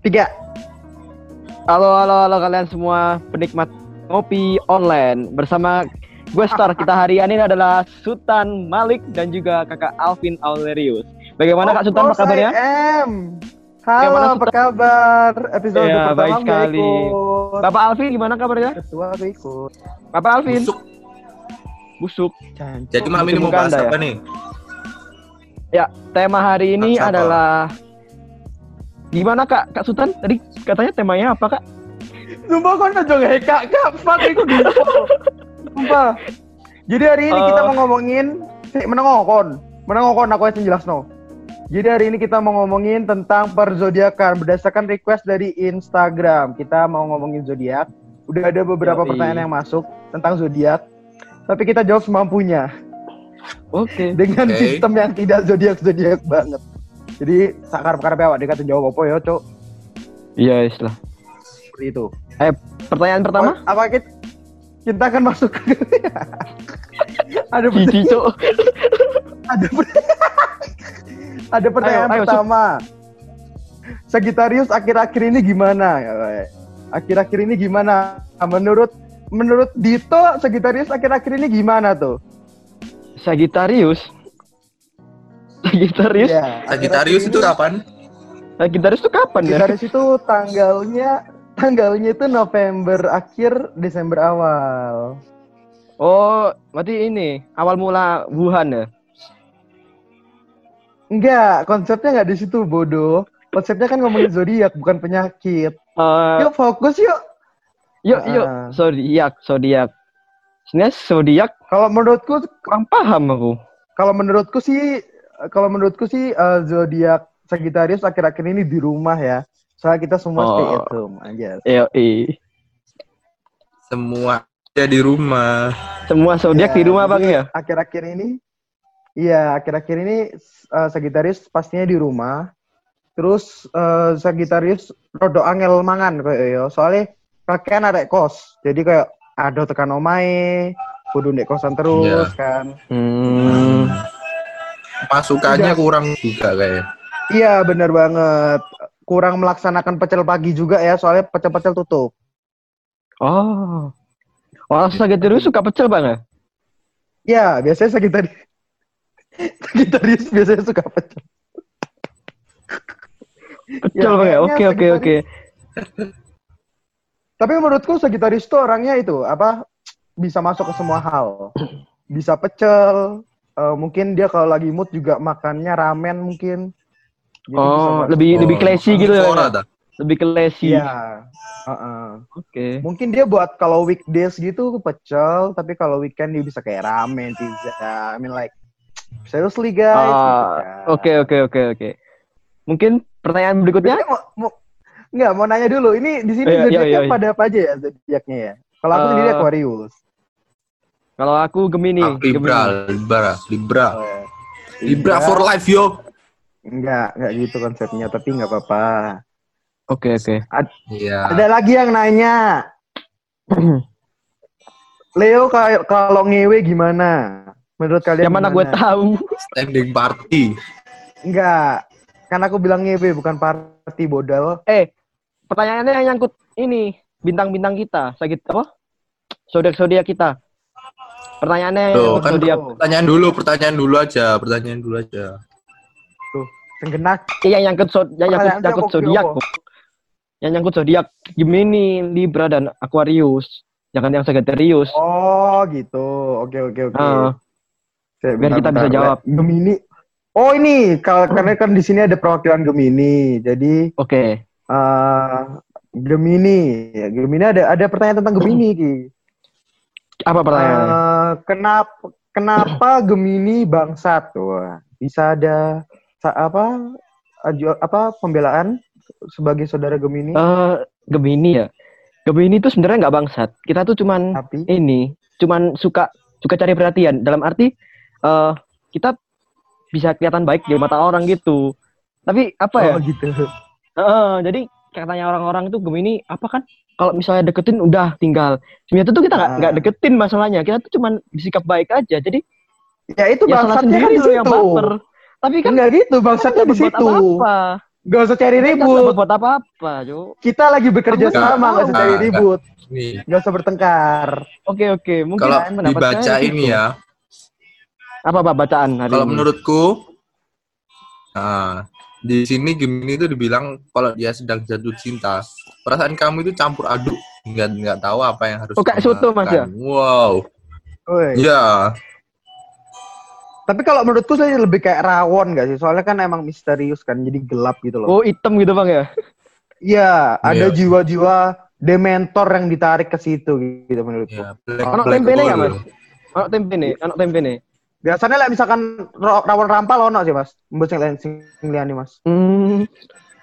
Tiga. Halo, halo, halo kalian semua penikmat ngopi online bersama gue Star. Kita hari ini adalah Sultan Malik dan juga kakak Alvin Aurelius. Bagaimana kak Sultan? Apa kabarnya? M. Halo, Bagaimana, apa kabar? Episode Ya, pertama baik sekali. ikut. Bapak Alvin gimana kabarnya? Ketua gue ikut. Bapak Alvin? Busuk. Busuk. Jadi malam ini mau bahas ya? apa nih? Ya, tema hari ini apa? Gimana kak? Kak Sultan tadi katanya temanya apa kak? Sumpah kok aja nggak kak, kak, fuck aku gitu. Sumpah. Jadi hari ini kita Eh. mau ngomongin, si, menengokon, menengokon aku yang jelas no. Jadi hari ini kita mau ngomongin tentang perzodiakan berdasarkan request dari Instagram. Kita mau ngomongin zodiak. Udah ada beberapa Yoi. pertanyaan yang masuk tentang zodiak. Tapi kita jawab semampunya Oke. dengan Oke. sistem yang tidak zodiak zodiak banget. Jadi sakar karep awak dikata jawab apa ya, Cok? Iya, istilah. Seperti itu. Pertanyaan pertama? Oh, apa kita, kita akan masuk ke ada Cici, pertanyaan, Cok. ada, ada pertanyaan Ayo, ayo, pertama. Sagittarius akhir-akhir ini gimana? Akhir-akhir ini gimana? Menurut menurut Dito, Sagittarius akhir-akhir ini gimana tuh? Sagittarius. Sagittarius? Ya, Sagittarius itu kapan? Sagittarius itu kapan ya? Sagittarius itu tanggalnya tanggalnya itu November akhir Desember awal. Oh, berarti ini awal mula Wuhan ya? Enggak, konsepnya nggak di situ bodoh. Konsepnya kan ngomongin zodiak bukan penyakit. Eh, Yuk fokus yuk. yuk, yuk, Ah. zodiak, zodiak. Sebenarnya zodiak Kalau menurutku, kurang paham aku. kalau menurutku sih, kalau menurutku sih eh, zodiak Sagittarius akhir-akhir ini di rumah ya. Soalnya kita semua stay Oh. at home aja. Iya. Semua ada di rumah. Semua zodiak Ya, di rumah bang ya? Akhir-akhir ini, iya akhir-akhir ini eh, Sagittarius pastinya di rumah. Terus eh, Sagittarius rodo angel mangan kayak yo. Soalnya kakean ada kos. Jadi kayak ada tekan omae, kudu kosan terus Iya. kan. Hmm. Masukannya Udah. kurang juga kayak. Iya bener banget. Kurang melaksanakan pecel pagi juga ya, soalnya pecel-pecel tutup. Oh. Orang Sagittarius suka pecel bang ya? Ya, biasanya Sagittarius. Sagittarius biasanya suka pecel. Pecel Ya, bang ya? kayaknya Oke, oke, oke. Tapi menurutku Sagittarius tuh orangnya itu apa bisa masuk ke semua hal. Bisa pecel, eh, mungkin dia kalau lagi mood juga makannya ramen mungkin. Jadi Oh, lebih lebih classy gitu ya? Lebih classy. Iya. Heeh. Oke. Mungkin dia buat kalau weekdays gitu pecel, tapi kalau weekend dia bisa kayak ramen, pizza. I mean like seriously guys. gitu Ah, kan. Oke, oke, oke, oke. Mungkin pertanyaan berikutnya? Mau, mau Enggak, mau nanya dulu. Ini di sini Iya, iya, zodiaknya iya, iya. pada apa aja ya zodiaknya ya? Kalau aku Eh, sendiri Aquarius. Kalau aku Gemini. Ah, Libra, Gemini. Libra, Libra. Oh, Libra for life yo. Enggak, enggak gitu konsepnya, tapi enggak apa-apa. Oke, oke. Iya. Ada lagi yang nanya. Leo kalau ngewe gimana? Menurut kalian Yang mana gue tahu? Standing party. Enggak. Kan aku bilang ngewe bukan party bodal. Eh, pertanyaannya yang nyangkut ini bintang-bintang kita, sakit apa? Zodiak-zodiak kita. Pertanyaannya yang Tuh, nyangkut kan zodiak. pertanyaan dulu, pertanyaan dulu aja, pertanyaan dulu aja. Tenggenak. Iya, yang nyangkut yang nyangkut, nyangkut zodiak. Yang nyangkut zodiak Gemini, Libra dan Aquarius. Jangan yang Sagittarius. Oh, gitu. Oke, oke, oke. Oke, biar kita bisa jawab. Gemini. Oh, ini kalau karena kan di sini ada perwakilan Gemini. Jadi Oke. eh Gemini, ya, Gemini ada ada pertanyaan tentang Gemini, Ki. Apa pertanyaannya? Eh, kenapa kenapa Gemini bangsat? Wah, bisa ada apa apa pembelaan sebagai saudara Gemini? Eh, Gemini ya. Gemini itu sebenarnya nggak bangsat. Kita tuh cuman Tapi ini, cuman suka suka cari perhatian. Dalam arti eh kita bisa kelihatan baik di mata orang gitu. Tapi apa ya? oh gitu. Heeh, jadi katanya orang-orang itu Gemini apa kan? Kalau misalnya deketin udah tinggal. Sebenarnya tuh kita nggak Ah. nggak deketin masalahnya. Kita tuh cuman bersikap baik aja. Jadi Ya itu ya salah bangsatnya kan sendiri di lo yang baper. Tapi kan Enggak gitu, bangsatnya nggak di situ. apa-apa. Gak usah cari Kita ribut. buat apa-apa, Cuk. Kita lagi bekerja Enggak. sama, gak usah cari ribut. Nih, Gak usah bertengkar. Oke, oke. Mungkin kalau dibaca ini gitu. ya, Apa apa bacaan hari kalau ini? menurutku, nah, di sini Gemini itu dibilang kalau dia sedang jatuh cinta, perasaan kamu itu campur aduk, nggak nggak tahu apa yang harus. Oh, kayak kamu soto, Mas, ya? Wow, Woi. ya, Tapi kalau menurutku saya lebih kayak rawon gak sih? Soalnya kan emang misterius kan, jadi gelap gitu loh. Oh, hitam gitu, Bang ya. Iya, ada Iya. jiwa-jiwa dementor yang ditarik ke situ gitu menurutku. ya black, Anak tempe nih ya, Mas? Anak tempe nih, anak tempe nih. Biasanya lah misalkan rawon rampal ono sih, Mas. Mbok sing lain sing Mas. Hmm.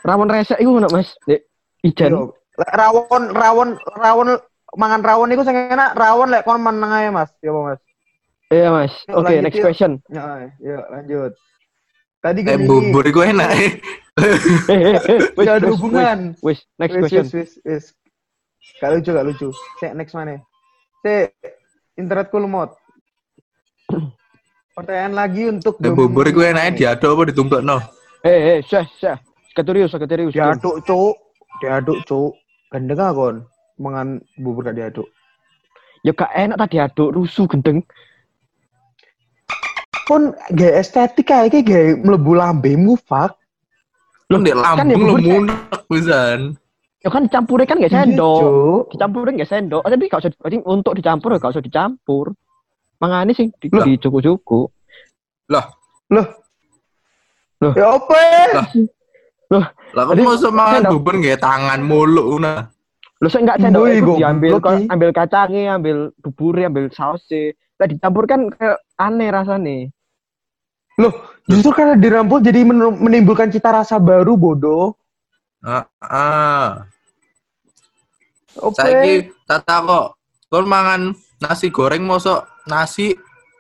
Rawon resek iku ono, Mas. Yo, lek rawon rawon rawon mangan rawon iku sing enak rawon lek kon meneng ae, Mas. Ya apa, Mas? Iya, Mas. Oke, lanjut, next yuk. question. Ya, yuk lanjut. Tadi Eh, gini. bubur itu enak. eh. Eh, eh, eh. Wis, ada hubungan. Wis, wis, next Wis, question. wis, wis, wis. Gak lucu, gak lucu. Cek next mana? Cek internetku lemot. Pertanyaan lagi untuk Eh, bubur itu enaknya diaduk apa ditumpuk no? Eh, eh, syah, syah. Sekretarius, sekretarius. diaduk, cuk. Diaduk, cuk. Gendeng ah kon. Mangan bubur gak diaduk. Ya gak enak tadi aduk rusuh gendeng. Kon gak estetik kayak iki gak mlebu lambemu, fuck. Lu di kan ya lambung lu bubur kayak- munek pisan. Ya kan dicampurnya kan gak Iya, sendok. Dicampurin gak sendok. Tapi gak usah untuk dicampur ya gak usah dicampur. Mangane sing di, Lah. di cuku-cuku. Ya apa? Lah kamu mau sendok. bubur nggak tangan mulu nah. Lu sih enggak sendok itu diambil ki. ambil kacangnya, ambil buburnya, ambil sausnya. Lah dicampur kan kayak aneh rasanya. Justru karena dirampul jadi men- menimbulkan cita rasa baru, bodoh. Ah, ah. Oke. Saiki tata kok. Kon mangan nasi goreng mosok nasi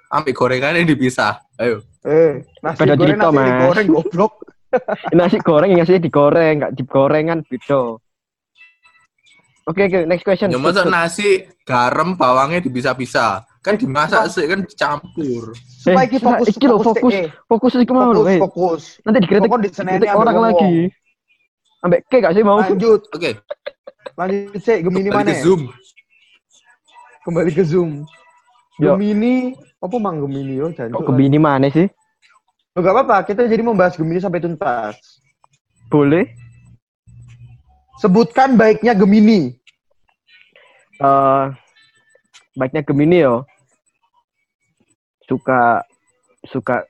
ambil gorengannya dipisah. Ayo. Eh, nasi Beda goreng, cerita, nasi Mas. digoreng, goblok. Nasi goreng yang ngasih digoreng, enggak digorengan beda. Oke, oke, next question. Ya mosok nasi garam bawangnya dipisah-pisah. Kan dimasak sih kan dicampur. Supaya Eh, kita fokus, iki lho, fokus. eh, Fokus lho, fokus, eh. fokus. Nanti dikritik, dikritik orang lagi. Ambek ke gak sih mau? Lanjut, Oke, lanjut cek Gemini mana? ke Zoom. Kembali ke Zoom. Gemini, apa mang Gemini yo? Kok kebini mana sih? Loh, gak apa-apa, kita jadi membahas Gemini sampai tuntas. Boleh. Sebutkan baiknya Gemini. eh baiknya Gemini yo. Suka suka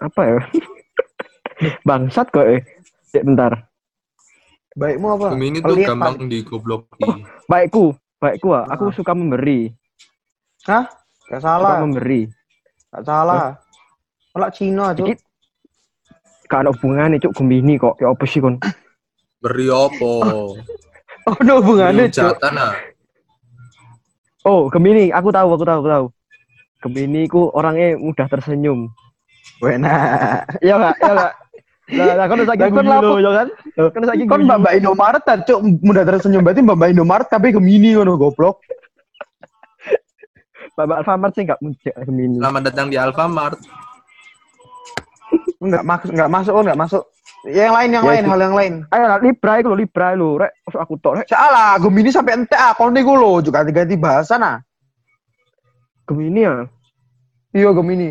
apa ya? Bangsat kok eh. Cek bentar. Baikmu apa? Gemini tuh gampang digobloki. Baikku, baikku ah. Aku Ah. suka memberi. Hah? Gak Suka salah, memberi. gak salah. Kalau Cina tuh. Dikit. Gak ada hubungannya cuk Gemini kok. Ya apa sih kon? Beri opo? Oh, ada hubungannya, Beri Cuk. Oh, Gemini, aku tahu, aku tahu, aku tahu. Gemini ku orangnya mudah tersenyum. Wena. Iya enggak? Iya enggak? Lah, lah kan Lagu kon lapo? lho, ya kan? Kan lagi Kon Mbak Mbak Indomaret kan, Cuk. Mudah tersenyum berarti Mbak Mbak Indomaret tapi Gemini ngono goblok. Mbak Alfamart sih enggak muncul Gemini. Selamat datang di Alfamart. Enggak masuk, enggak masuk, oh, enggak masuk. Yang lain, yang Ya, lain, itu. hal yang lain. Ayo lah, Libra iku lho, Libra lho, rek. Masuk aku tok, rek. Salah, Gemini sampai ente ah, kon niku lho, juga ganti-ganti bahasa nah. Gemini ya. Iya Gemini.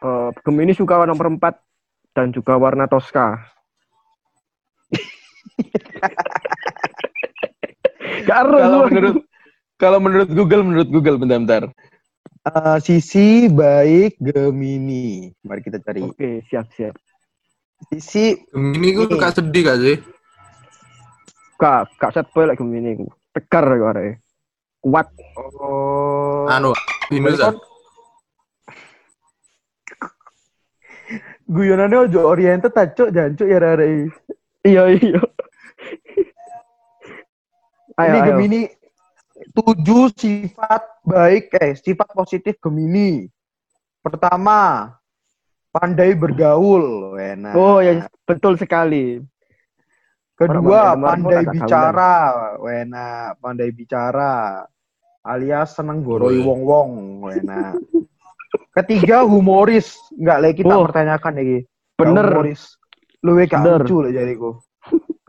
Eh, Gemini suka warna 4 dan juga warna Tosca. Kalau menurut kalau menurut Google, menurut Google bentar-bentar. Eh, sisi baik Gemini. Mari kita cari. Oke, siap siap. Sisi Gemini gue suka sedih gak sih? Kak, kak set boy lek Gemini ku. Tegar kok arek. Kuat. oh, Anu, Indonesia. guyonannya ojo oriented tancuk jancuk ya rare. Iya iya. Ayo, Ini ayo. Gemini tujuh sifat baik eh sifat positif Gemini. Pertama, pandai bergaul. Wena. Oh ya betul sekali. Kedua, Orang pandai bicara. Wena, pandai bicara. Alias seneng goroi wong-wong. Wena. Ketiga, humoris. Enggak lagi kita Oh. pertanyakan lagi. Bener. Humoris. Luwe gak lucu lah jadiku.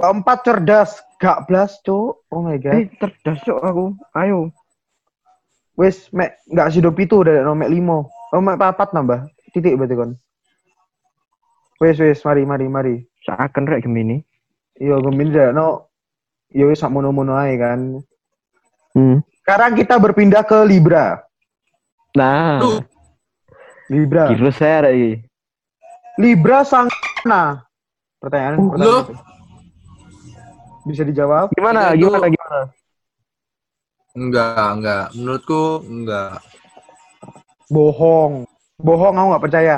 Keempat cerdas, gak blas, cuk. Oh my god. Eh, cerdas cok aku. Ayo. Wes, mek gak sido pitu udah no mek limo. Oh mek papat nambah. Titik berarti kon. Wes wes, mari mari mari. Seakan rek Gemini. Iya, gemini dah no. Ya wes sak mono-mono ae kan. Hmm. Sekarang kita berpindah ke Libra. Nah, Duh. Libra. kira saya. Libra sang nah. Pertanyaan, Uh, pertanyaan loh. Itu. Bisa dijawab? Gimana? Itu- Gimana? Gimana? Enggak, enggak. Menurutku enggak. Bohong. Bohong, aku nggak percaya.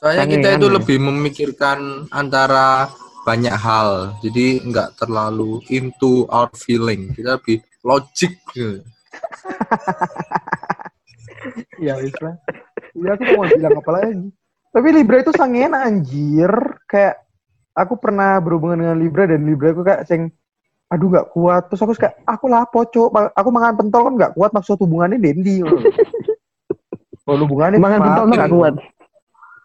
Soalnya kita itu aneh. lebih memikirkan antara banyak hal. Jadi enggak terlalu into our feeling. Kita lebih logic. Ya wis lah. Ya aku mau bilang apa lagi. Tapi Libra itu sangen anjir. Kayak aku pernah berhubungan dengan Libra dan Libra aku kayak sing aduh nggak kuat terus aku kayak aku lapo cuk Ma- aku mangan pentol kan nggak kuat maksud hubungannya dendi kalau hubungannya Mangan pentol mah gak kuat.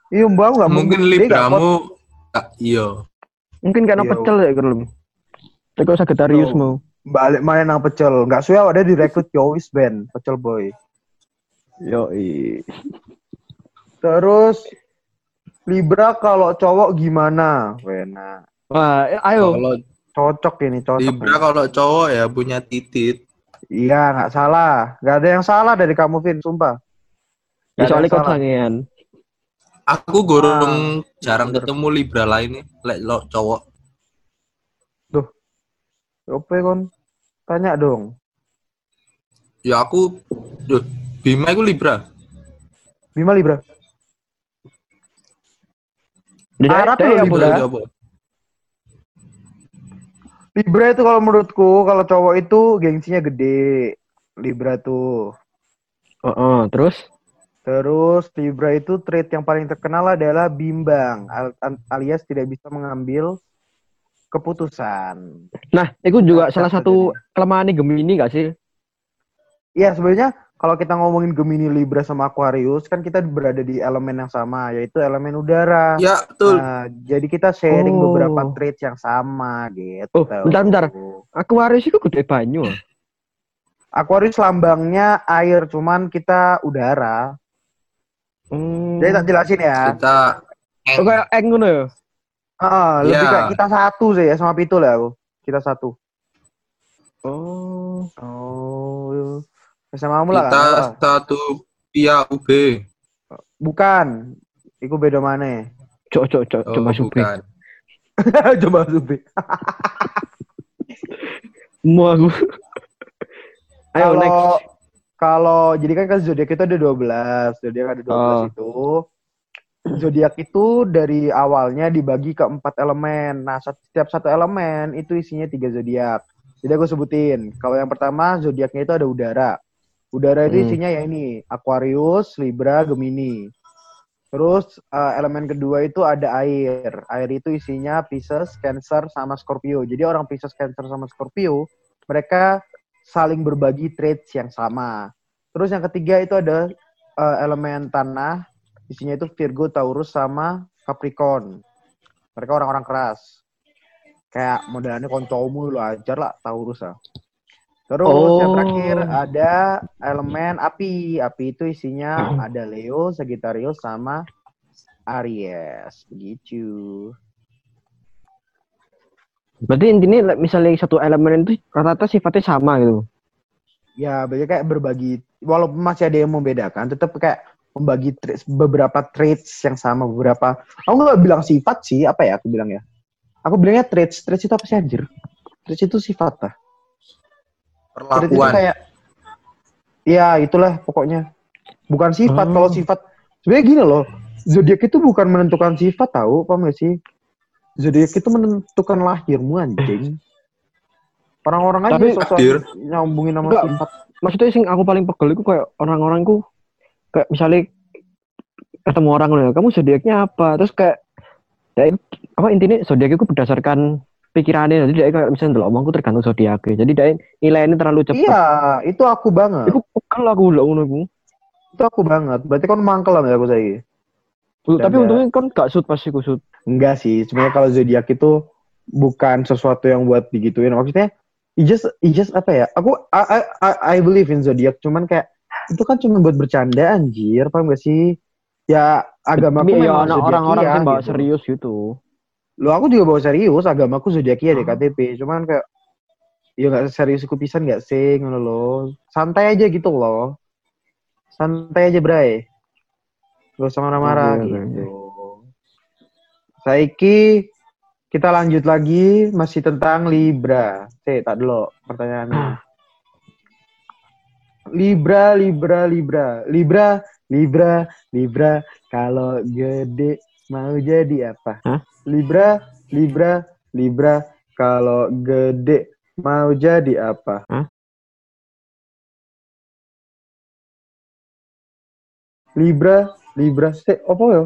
iya mbak nggak Mungkin nggak kuat. libramu tak iya. Mungkin karena Iya. pecel ya kok Sagittarius Yo. mau. balik main nang pecel nggak suwe ada direkrut Yowis band pecel boy Yo, i. terus Libra kalau cowok gimana Wena Wah, eh, ayo. Kalau cocok ini cocok Libra kalau cowok ya punya titit. iya nggak salah nggak ada yang salah dari kamu Vin sumpah Ya, yang kau. Aku gorong Ah, jarang bener. ketemu Libra lain nih, lek lo cowok. Ope kon tanya dong Ya aku, duh, Bima itu Libra. Bima Libra Arab dari loh, apa Libra. Libra itu kalau menurutku kalau cowok itu gengsinya gede Libra tuh Oh, oh, terus? terus Libra itu trait yang paling terkenal adalah bimbang al- al- alias tidak bisa mengambil keputusan Nah, itu juga Nah, salah satu kelemahan Gemini gak sih? Iya sebenarnya kalau kita ngomongin Gemini Libra sama Aquarius kan kita berada di elemen yang sama yaitu elemen udara. Ya, betul. Nah, jadi kita sharing Oh. beberapa traits yang sama gitu. Oh, bentar, bentar. Aquarius itu gede banyu. ah. Aquarius lambangnya air, cuman kita udara. Hmm. Jadi tak jelasin ya. Kita Oh, kayak eng ngono ya? Ah, lebih Iya. kayak kita satu sih ya sama Pitul ya aku. Kita satu. Oh. Oh. Sama kamu lah. kita kan? satu via UB. Bukan. Iku beda mana? Cok, cok, cok, Oh, coba supi. bukan. Coba Zubi. Mau aku. Ayo Kalau next. kalau jadi kan kan zodiak itu ada 12, zodiak ada 12 Oh. itu. Zodiak itu dari awalnya dibagi ke empat elemen. Nah, setiap satu elemen itu isinya tiga zodiak. Jadi aku sebutin. Kalau yang pertama zodiaknya itu ada udara. Udara itu Hmm. isinya ya ini Aquarius, Libra, Gemini. Terus eh, elemen kedua itu ada air. Air itu isinya Pisces, Cancer, sama Scorpio. Jadi orang Pisces, Cancer, sama Scorpio mereka saling berbagi traits yang sama. Terus yang ketiga itu ada eh, elemen tanah, isinya itu Virgo, Taurus sama Capricorn. Mereka orang-orang keras. Kayak modelannya koncomu lu ajar lah Taurus lah. Terus yang Oh. terakhir ada elemen api. Api itu isinya ada Leo, Sagittarius sama Aries. Begitu. Berarti intinya misalnya satu elemen itu rata-rata sifatnya sama gitu. Ya, berarti kayak berbagi walaupun masih ada yang membedakan, tetap kayak membagi traits, beberapa traits yang sama beberapa. Aku nggak bilang sifat sih, apa ya aku bilang ya? Aku bilangnya traits. Traits itu apa sih anjir? Traits itu sifat lah. Traits itu Perlakuan. kayak Ya, itulah pokoknya. Bukan sifat. Oh. Kalau sifat sebenarnya gini loh. Zodiak itu bukan menentukan sifat tahu, paham gak sih? Zodiak itu menentukan lahirmu anjing. Orang-orang aja Tapi, sosok nyambungin sama Enggak. sifat. Maksudnya sing aku paling pegel itu kayak orang-orang ku kayak misalnya ketemu orang loh, kamu zodiaknya apa? Terus kayak ya, apa intinya zodiak itu berdasarkan pikirannya. Jadi dia kayak misalnya dulu omongku tergantung zodiaknya. Jadi dia nilainya terlalu cepat. Iya, itu aku banget. Itu pegel aku loh ngono iku. Itu aku banget. Berarti kan mangkel lah ya aku saya. Tapi untungnya kan gak shoot pasti ku shoot. Enggak sih, sebenarnya kalau zodiak itu bukan sesuatu yang buat digituin. Maksudnya, it just, it just apa ya? Aku, I, I, I- believe in zodiak, cuman kayak itu kan cuma buat bercanda anjir, paham gak sih? Ya agamaku Tapi ya memang orang-orang bawa gitu. serius gitu. Lo aku juga bawa serius, agamaku zodiakia di KTP, cuman kayak ya nggak serius ku pisan nggak sih ngono lo. Santai aja gitu loh. Santai aja, Bray. Gak usah marah-marah oke, gitu. Saiki kita lanjut lagi masih tentang Libra. Cek, tak dulu pertanyaannya. Libra, Libra, Libra, Libra, Libra, Libra. Kalau gede mau jadi apa? Hah? Libra, Libra, Libra. Kalau gede mau jadi apa? Hah? Libra, Libra. Cek, apa ya?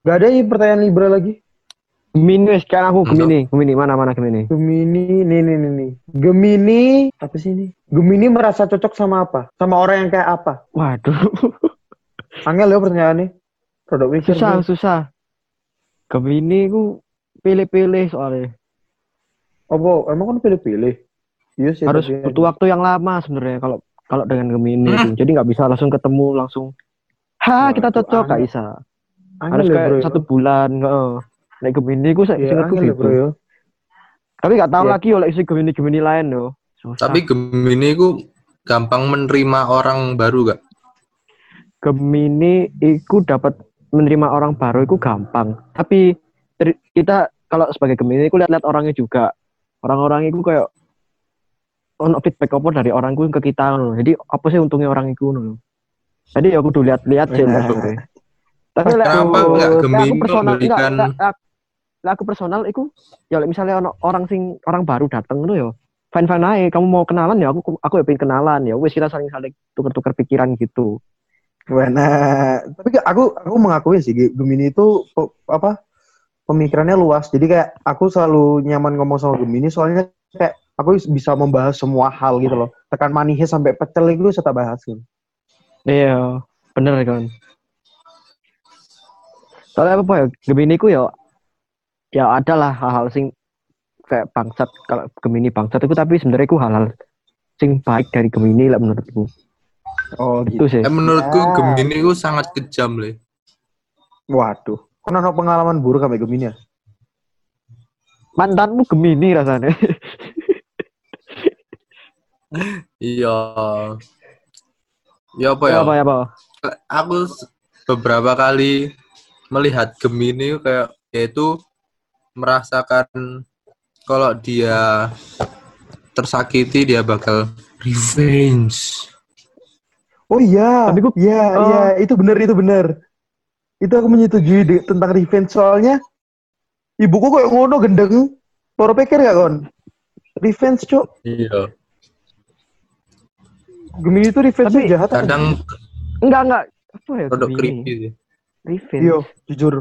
Gak ada ya pertanyaan Libra lagi? Gemini sekarang aku. Gemini, Gemini mana mana Gemini. Gemini, nih nih nih nih. Gemini, apa sih ini? Gemini merasa cocok sama apa? Sama orang yang kayak apa? Waduh, Angel ya pertanyaannya. Produk susah nih. susah. Gemini ku pilih-pilih soalnya. Apa? Emang kan pilih-pilih? Iya sih. Harus butuh waktu yang lama sebenarnya kalau kalau dengan Gemini Hmm. itu. Jadi nggak bisa langsung ketemu langsung. Ha, Wah, kita cocok bisa. Angel Harus ya, kayak bro, ya. satu bulan. Heeh. Naik Gemini ku saya ingatku gitu. bro ya. Tapi nggak tahu Iya. lagi oleh isi Gemini-Gemini lain loh. Susah. Tapi Gemini ku gampang menerima orang baru gak? Gemini itu dapat menerima orang baru itu gampang. Tapi kita kalau sebagai Gemini itu lihat-lihat orangnya juga. Orang-orang itu kayak ono feedback apa dari orang itu ke kita loh. Jadi apa sih untungnya orang itu loh. Jadi ya aku dulu lihat-lihat sih Nah. maksudnya. Tapi lek Kenapa aku- aku personal enggak, memberikan- enggak, enggak. Lek aku personal itu ya misalnya ono orang sing orang baru datang itu ya fine fine aja kamu mau kenalan ya aku aku ya pengen kenalan ya wes kita saling saling tuker-tuker pikiran gitu Nah, tapi aku aku mengakui sih Ge- Gemini itu apa pemikirannya luas. Jadi kayak aku selalu nyaman ngomong sama Gemini soalnya kayak aku bisa membahas semua hal gitu loh. Tekan manihe sampai pecel itu tak bahas gitu. Iya, bener kan. Soalnya apa ya, Gemini ku ya, ya ada lah hal-hal sing kayak bangsat, kalau Gemini bangsat itu tapi sebenarnya ku hal-hal sing baik dari Gemini lah menurutku. Oh Itu sih. Eh, menurutku Ya. Gemini ku sangat kejam le. Waduh. Kan ada pengalaman buruk sama Gemini ya? Mantanmu Gemini rasanya. Iya. Ya apa Ya apa ya apa? Aku beberapa kali melihat Gemini kayak yaitu merasakan kalau dia tersakiti dia bakal revenge. Oh iya. Tapi ku- Iya, Oh. iya, itu benar itu benar. Itu aku menyetujui di- tentang revenge soalnya ibuku kayak ngono gendeng. Baru pikir gak kon? Revenge, Cuk. Iya. Gemini itu revenge Tapi- jahat. Kadang Enggak enggak. Apa ya produk creepy sih. Revenge. Iya, jujur.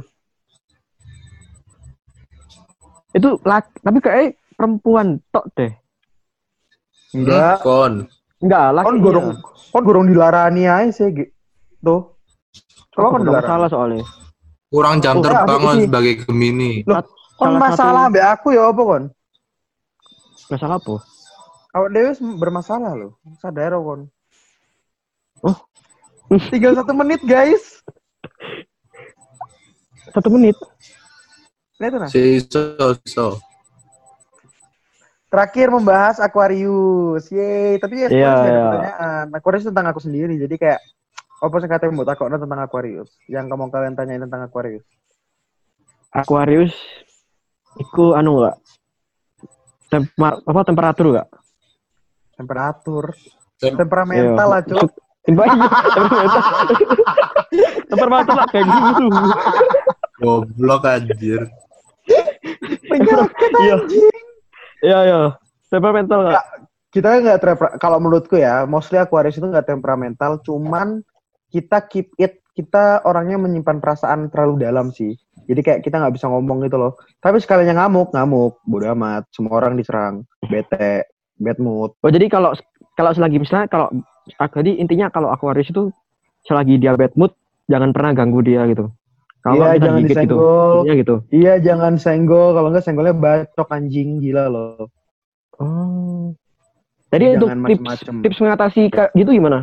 Itu laki, tapi kayak perempuan tok deh. Enggak. Kon. Enggak, laki. Kon gorong kon gorong dilarani aja sih, Gi. Tuh. Coba kon dilarani. salah soalnya. Kurang jam Oh, terbang ini- sebagai Gemini. Loh, Kon Salah masalah satu- ambek aku ya apa kon? Nggak salah apa? Awak dewe bermasalah loh. Sadar kon. Oh. Tinggal satu menit guys. Satu menit. Lihat nah. Si so, so. Terakhir membahas Aquarius. Yeay, tapi ya Iya, sebenarnya ada iya. pertanyaan. Aquarius tentang aku sendiri. Jadi kayak apa sih katanya mau takutnya tentang Aquarius? Yang kamu kalian tanyain tentang Aquarius. Aquarius iku anu enggak? Temper, apa temperatur enggak? Temperatur. Tem- Temperamental lah, Cuk. Iya, temperatur. Temperatur lah kayak gitu. Goblok anjir. Penyakit Iya. Iya, iya. Temperamental enggak? Kita nggak temper- kalau menurutku ya, mostly Aquarius itu nggak temperamental, cuman kita keep it, kita orangnya menyimpan perasaan terlalu dalam sih. Jadi kayak kita nggak bisa ngomong gitu loh. Tapi sekalinya ngamuk, ngamuk, bodo amat. Semua orang diserang, bete, bad mood. Oh, jadi kalau kalau selagi misalnya kalau jadi intinya kalau Aquarius itu selagi dia bad mood jangan pernah ganggu dia gitu. Kalau Iya, jangan gigit gitu. disenggol. Iya gitu. Iya, jangan senggol. Kalau enggak senggolnya bacok anjing gila loh. Oh. Jadi untuk Jangan tips macem-macem. tips mengatasi gitu gimana?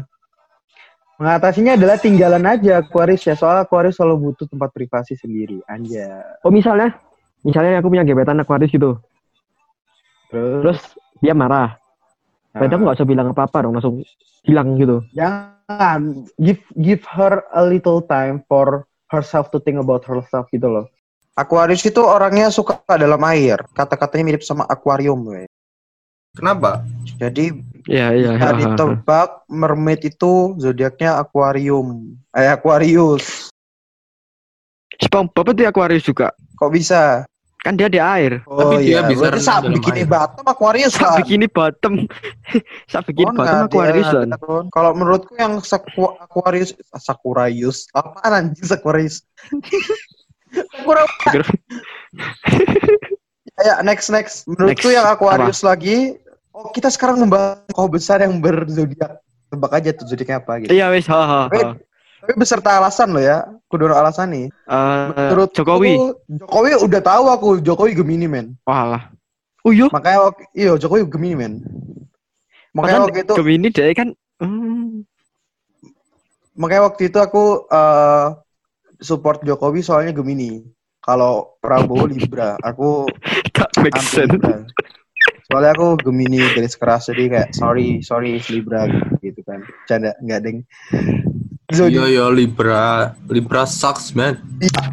Mengatasinya adalah tinggalan aja Aquarius ya. Soal Aquarius selalu butuh tempat privasi sendiri. Anja. Oh misalnya, misalnya aku punya gebetan Aquarius gitu, Terus, terus dia marah. Berarti aku nah, nggak usah bilang apa-apa dong, langsung hilang gitu. jangan give give her a little time for herself to think about herself gitu loh. Aquarius itu orangnya suka dalam air. Kata-katanya mirip sama akuarium, we. Kenapa? Jadi Iya iya. bisa ditebak mermaid itu zodiaknya akuarium. Eh Aquarius. SpongeBob itu Aquarius juga. Kok bisa? Kan dia di air. Oh Tapi dia iya, bisa berarti renang saat bikini air. bottom Aquarius Sak kan? bikini bottom. Sak bikini Oh, bottom Aquarius. Kalau menurutku yang Saku- Aquarius, Sakuraius, apaan anjing Sakuraius? Sakura. ya next next. Menurutku Next, yang Aquarius lagi. Oh kita sekarang membahas tokoh besar yang berzodiak. Tebak aja tuh zodiaknya apa gitu. Iya wes, ha ha. Tapi, ha. tapi beserta alasan lo ya. Kudu alasan nih. Eh, Menurut Jokowi. Jokowi udah tahu aku. Jokowi Gemini men. Walah. Oh iya. Makanya waktu, iya Jokowi Gemini men. Makanya Makanya waktu itu Gemini dia kan hmm, makanya waktu itu aku eh, support Jokowi soalnya Gemini. Kalau Prabowo Libra, aku tak make sense. Libra. Soalnya aku Gemini garis keras jadi kayak sorry sorry Libra gitu kan. Canda nggak deng. Iya Zodiak ya Libra, Libra sucks man.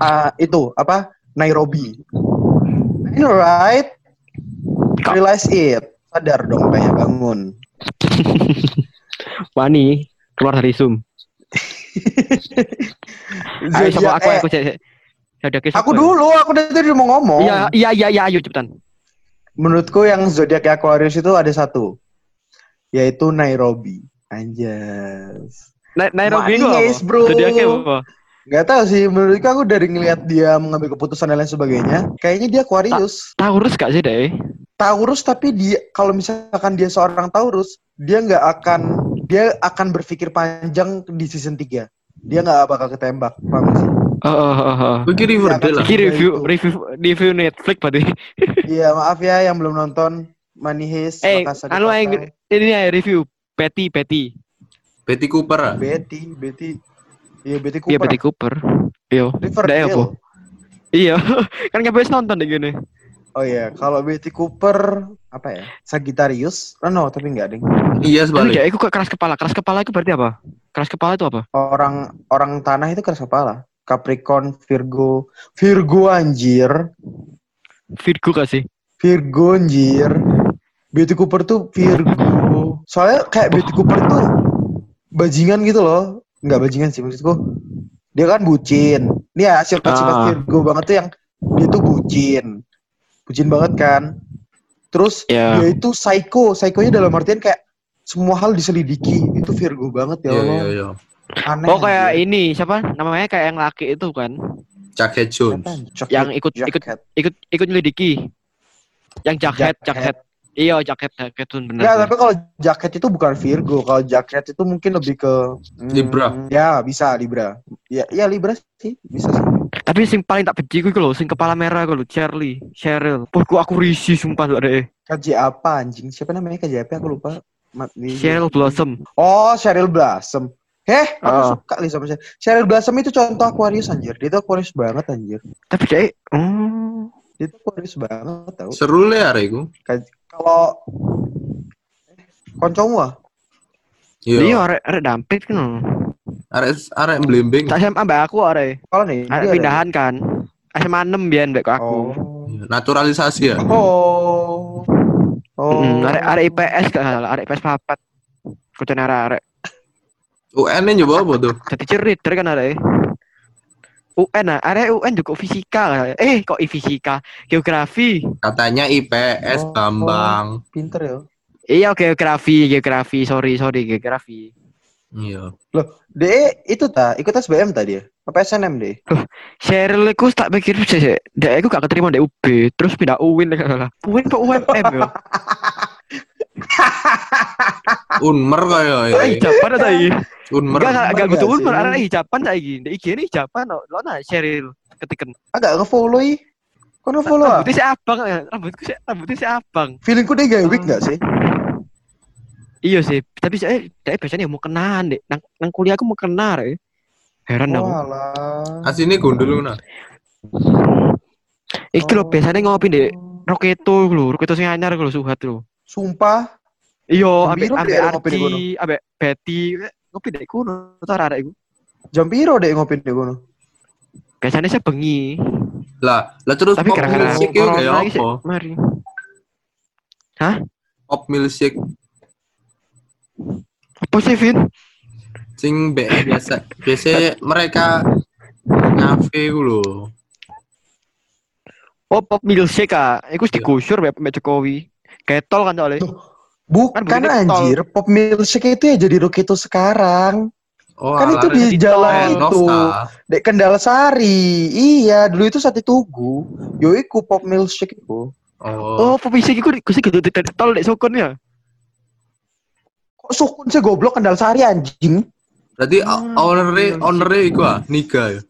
ah, itu apa Nairobi. Right? Realize it. Sadar dong kayak bangun. Wani keluar dari Zoom. Ayo sama Zodiak aku eh, aku cek. Zodiaknya aku siapa ya? dulu, aku dari tadi mau ngomong. Iya iya iya iya ayo cepetan. Menurutku yang zodiak Aquarius itu ada satu, yaitu Nairobi. Anjas. Na Nairobi itu Manis, apa? bro. Zodiaknya apa? Gak tahu sih, menurutku aku dari ngelihat dia mengambil keputusan dan lain sebagainya, kayaknya dia Aquarius. Taurus gak sih deh? Taurus tapi dia kalau misalkan dia seorang Taurus, dia nggak akan dia akan berpikir panjang di season 3. Dia nggak bakal ketembak, paham gak sih? Oh, oh, oh, oh. Lah. Iki review Itu. review review Netflix berarti. Iya, maaf ya yang belum nonton Money Heist, Eh, Makassar anu ini ya review Betty Betty. Betty Cooper ah. Betty, Betty. Iya, Betty Cooper. Iya Betty Cooper. Iya. Riverdale. Apa? Iya, kan nggak bisa nonton deh gini. Oh iya, kalau Betty Cooper apa ya? Sagittarius? Oh, no, tapi enggak, Ding. Iya Tapi sebalik. dia, aku kok keras kepala. Keras kepala itu berarti apa? Keras kepala itu apa? Orang orang tanah itu keras kepala. Capricorn, Virgo, Virgo anjir. Virgo gak sih? Virgo anjir. Betty Cooper tuh Virgo. Soalnya kayak Betty Cooper tuh bajingan gitu loh. Enggak bajingan sih maksudku. Dia kan bucin. Ini ya sifat-sifat Ah. Virgo banget tuh yang dia tuh bucin. Bucin banget kan. Terus Ya. dia itu psycho. Psychonya dalam artian kayak semua hal diselidiki. Itu Virgo banget ya Iya Allah. iya iya. Aneh. Oh kayak anjir. ini siapa? Namanya kayak yang laki itu kan? Chuck Jones. Jacket- Yang ikut- ikut- jacket. Ikut ikut nyelidiki. Yang jaket Jaket. Iya jaket jaket tuh benar. Enggak, tapi kalau jaket itu bukan Virgo. Kalau jaket itu mungkin lebih ke hmm, Libra. Ya, bisa Libra. Ya, ya Libra sih, bisa sih. Tapi sing paling tak benci gue loh, sing kepala merah gue loh, Charlie, Cheryl. Wah, gua aku risih sumpah tuh deh. KJ apa anjing? Siapa namanya KJP aku lupa. Cheryl Blossom. Oh, Cheryl Blossom. Heh, aku Ah. suka nih sama Cheryl. Cheryl Blossom itu contoh Aquarius anjir. Dia tuh Aquarius banget anjir. Tapi kayak, hmm, Dia tuh Aquarius banget tau. Seru le hari iku. Kalau koncomu ah? iya Iya. arek arek dampit kan. Arek arek blembing. Tak SMA mbak aku arek. Kalau nih, Arek pindahan kan. SMA 6 biyen mbak aku. Oh. Naturalisasi ya. Oh. Oh. Mm, arek arek IPS gak salah, arek IPS papat. Kucing arek arek. UN nya nyoba apa tuh? Jadi cheerleader kan arek. UN ah, arek UN juga fisika. Eh, kok i fisika? Geografi. Katanya IPS Oh. Bambang. Pinter ya. Iya, geografi, geografi. Sorry, sorry, geografi. Iya. DE itu tak ikut SBM tadi ya? Apa SNM deh? Cheryl aku tak pikir sih, sih. Dia aku gak keterima di UB, terus pindah UIN salah. UIN kok UMM ya? Unmer kaya ya. Arek hijaban ta iki? Unmer. Enggak enggak enggak Enggak kudu unmer arek hijaban saiki. Ndek IG ini hijaban no. Lo nah Sheryl ketiken. Agak nge-follow i. Kok nge-follow ah? Rambutnya si abang ya. Rambutku si rambutnya si abang. Feelingku dia gak wig gak sih? Iya sih, tapi saya saya biasanya mau kenalan deh. Nang, nang kuliah aku mau kenal ya. Heran aku. Walah. Asine gondol nah. Iki lho biasanya ngopi deh. Roketo lho, Roketo sing anyar lho suhat lho. Sumpah. Iya, ngopi di kono? Arci, ambek Betty, ngopi deh kuno. Tahu arek iku. Jam piro dek ngopi di kono? Biasanya saya bengi. Lah, lah terus Tapi pop gara-gara milkshake itu kayak apa? Mari. Pop milkshake Apa sih, Vin? sing be biasa biasa mereka ngafe ku lho. Oh, pop milkshake ah. Iku wis digusur Mbak Jokowi. Ketol kan soalnya. Bukan Kan anjir, pop milkshake itu ya jadi Roketo sekarang. Oh, Kan itu di jalan tol, itu. Dek Kendal Sari. Iya, dulu itu sate tugu. Yo iku pop milkshake itu. Oh. Oh, pop milkshake iku gue sih gitu tol dek sokon ya. Kok sukun sih goblok Kendal Sari anjing? Berarti Hmm, ownernya ownernya iku ah, Niga ya.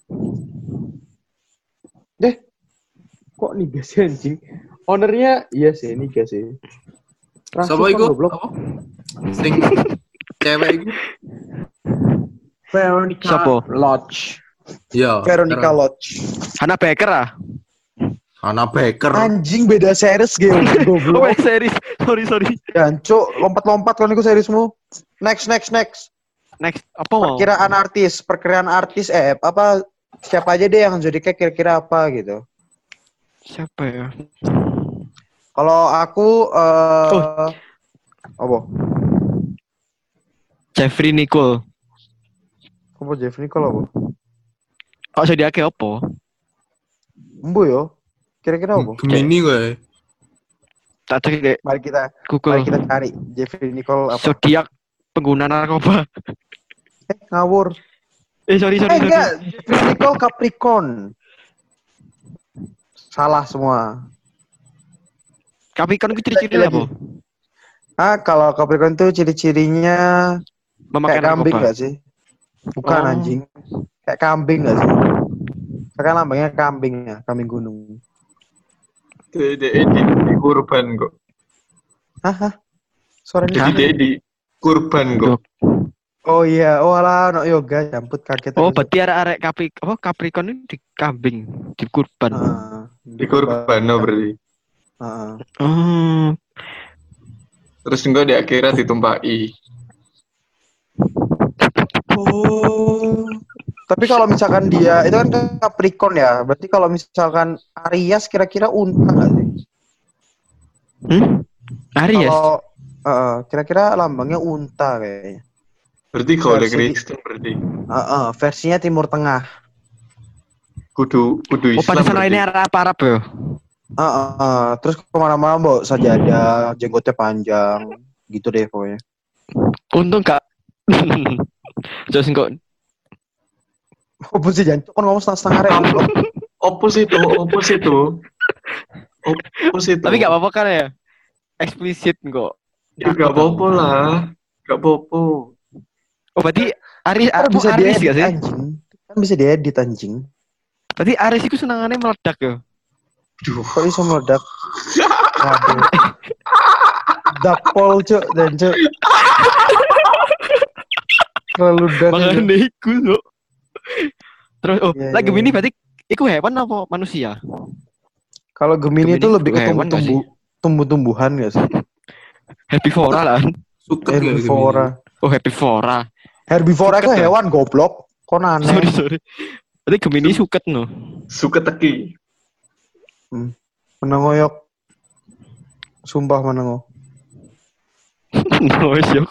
Kok niga sih anjing? Ownernya iya sih niga sih. Sapa iku? Apa? Sing cewek iku. Veronica Siapa? Lodge. Iya. Veronica Lodge. Hana Baker ah. Hannah Baker. Anjing beda series game Oh, goblok. series. Sorry, sorry. Jancuk, lompat-lompat kan iku seriesmu. Next next next. Next, apa mau? Perkiraan artis, perkiraan artis eh apa siapa aja deh yang jadi kayak kira-kira apa gitu. Siapa ya? Kalau aku eh apa? Jeffrey Nicole. Apa Jeffrey kalau apa? Oh, Zodiac apa? Embu yo. Kira-kira apa? Gemini gue. Tak cek deh Mari kita mari Google. kita cari Jeffrey Nicole apa? Zodiac pengguna narkoba. Eh, ngawur. Eh, sorry, Eh sorry, sorry. enggak, Jeffrey Nicole Capricorn. Salah semua. Capricorn itu ciri-ciri Lagi, apa? Ah, kalau Capricorn tuh ciri-cirinya Memakai kayak kambing nggak sih? Bukan Oh. anjing. Kayak kambing nggak sih? Kan lambangnya kambing ya, kambing gunung. Edit di kurban kok. Hah? Suaranya Jadi dia di kurban kok. Oh iya, oh alah no yoga, camput kaget. Oh, berarti arek-arek Capri apa Capricorn ini di kambing, di kurban. Ah, Di kurban no berarti. Ah, Oh, Terus enggak di akhirat ditumpahi. Oh. Tapi kalau misalkan dia itu kan Capricorn ya, berarti kalau misalkan Aries kira-kira unta nggak sih? hmm? Aries. Kalau eh, kira-kira lambangnya unta kayaknya. Berarti kalau ada Versi- Kristen berarti Eh, eh, versinya Timur Tengah. kudu kudu Oh, Islam. pada sana ini Arab Arab ya. Eh, eh, eh. Terus ke mana-mana bawa sajadah, jenggotnya panjang, gitu deh pokoknya. Untung gak Terus kok Apa sih jancok kan ngomong setengah-setengah rek. goblok. Opus itu, opus itu. Opus itu. tapi gak apa-apa kan ya? Eksplisit kok. Ya, gak apa-apa lah. Gak apa-apa. Oh, berarti Aris Kan bisa bisa Aris diedit gak sih? anjing. Kan bisa diedit anjing. Berarti Aris itu senangannya meledak ya. Duh. Kok bisa meledak? Waduh. Dakpol cuk dan cuk. Terlalu dan. Makanya iku kok. Terus oh, Iya, lagi iya, iya. berarti iku hewan apa manusia? Kalau Gemini Gemini itu lebih ke hewan nggak tumbuh tumbuh-tumbuhan gak sih? Herbivora lah. Suket Herbivora. Oh, herbivora. Herbivora itu Suket ya? hewan goblok. Kok aneh? Sorry, sorry. Berarti Gemini suket no. Suka teki. Menengoyok. Sumpah menengo. no, syok.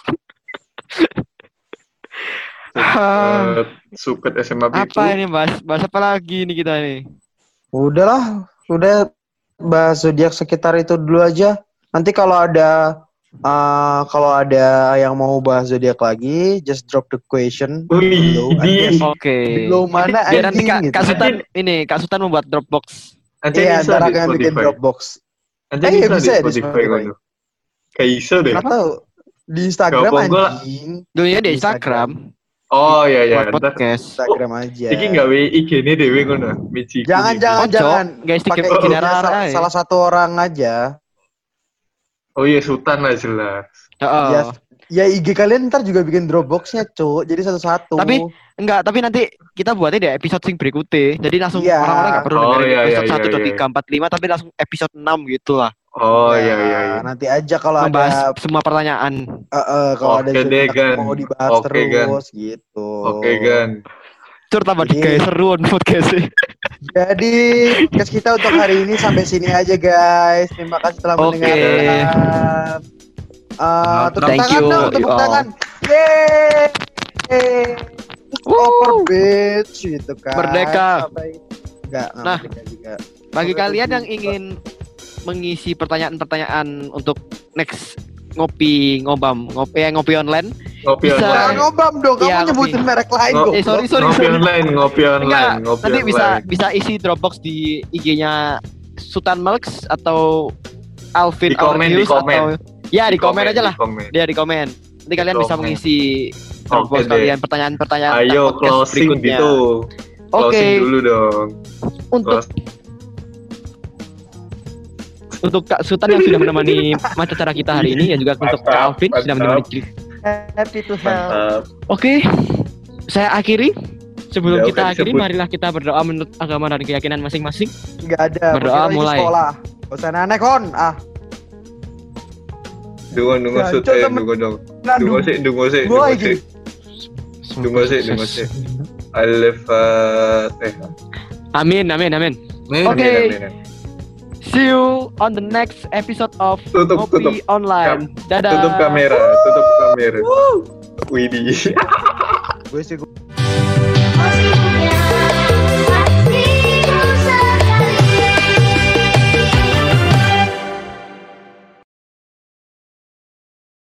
Ah, Suket SMA Biku. apa ini bahas bahas apa lagi nih kita nih? Udahlah, udah bahas zodiak sekitar itu dulu aja. Nanti kalau ada eh, kalau ada yang mau bahas zodiak lagi, just drop the question below, di- anjing. Oke. below mana Biar nanti Kak, anjing Kak gitu. Sultan ini Kak Sultan membuat Dropbox. Nanti Iya, bisa ntar di akan bikin Spotify. Dropbox. Nanti Eh, bisa bisa di ya di Spotify. Spotify. kan. Kayak iso deh. Kenapa tahu? Di Instagram gua- anjing. Dulunya di Instagram, Oh iya iya. buat podcast. Instagram aja. iki gawe IG-ne dhewe ngono. Michi. Jangan jangan jangan. guys, Pakai dikit- sal- aja. salah satu orang aja. Oh iya Sultan lah jelas. Heeh. Ya, ya IG kalian ntar juga bikin Dropbox-nya, Cuk. Jadi satu-satu. Tapi Enggak, tapi nanti kita buatnya di episode sing berikutnya. Jadi langsung Iya. orang-orang nggak perlu Oh, dengerin iya, episode iya, 1, 2, iya, 3, 4, 5, tapi langsung episode 6 gitu lah. Oh Ya, iya iya iya. Nanti aja kalau Membahas ada semua pertanyaan. eh, eh, kalau ada Oke deh, cerita Gan. mau dibahas Oke, Gan. terus gitu. Oke Gan. Cur tambah Jadi- digawe seruan podcastnya. Jadi podcast kita untuk hari ini sampai sini aja guys. Terima kasih telah Oke. mendengarkan. Uh, tepuk Thank tangan you, dong, tepuk you tangan. Yeay. Over bitch gitu kan. Merdeka. Enggak, enggak Nah. juga. Bagi kalian yang ingin mengisi pertanyaan-pertanyaan untuk next ngopi ngobam ngopi eh, ngopi online Ngopi Bisa. Online. ngobam dong, kamu Iya, nyebutin ngopi. merek lain Ngo- kok. eh sorry sorry Ngopi sorry online, ngopi Enggak, online, ngopi nanti bisa online. bisa isi Dropbox di IG-nya Sultan Melks atau Alvin Di komen, di Aurelius komen. atau ya di, komen, aja lah Di komen. dia di komen nanti kalian bisa mengisi deh. kalian pertanyaan-pertanyaan Ayo podcast closing berikutnya. gitu. Oke. Closing dulu dong. untuk Close. untuk Kak Sultan yang sudah menemani mata cara kita hari ini dan juga untuk Kak Mantap, Alvin sudah mantap. menemani cerita. Happy to help. Mantap. Oke, saya akhiri. Sebelum Ya, kita akhiri, disebut. marilah kita berdoa menurut agama dan keyakinan masing-masing. Enggak ada. Berdoa mulai. Sekolah. Usah aneh kon. Ah, Dungo dungo Ya, sut coba eh dungo dong. nah, Dungo sih, dungo sih, Gua dungo sih. Dungo sih, dungo sih. Alif eh Amin, amin, amin. Oke. See you on the next episode of Tutup, Ngopi tutup. Online. Dadah. Tutup kamera, tutup kamera. Widih. gue sih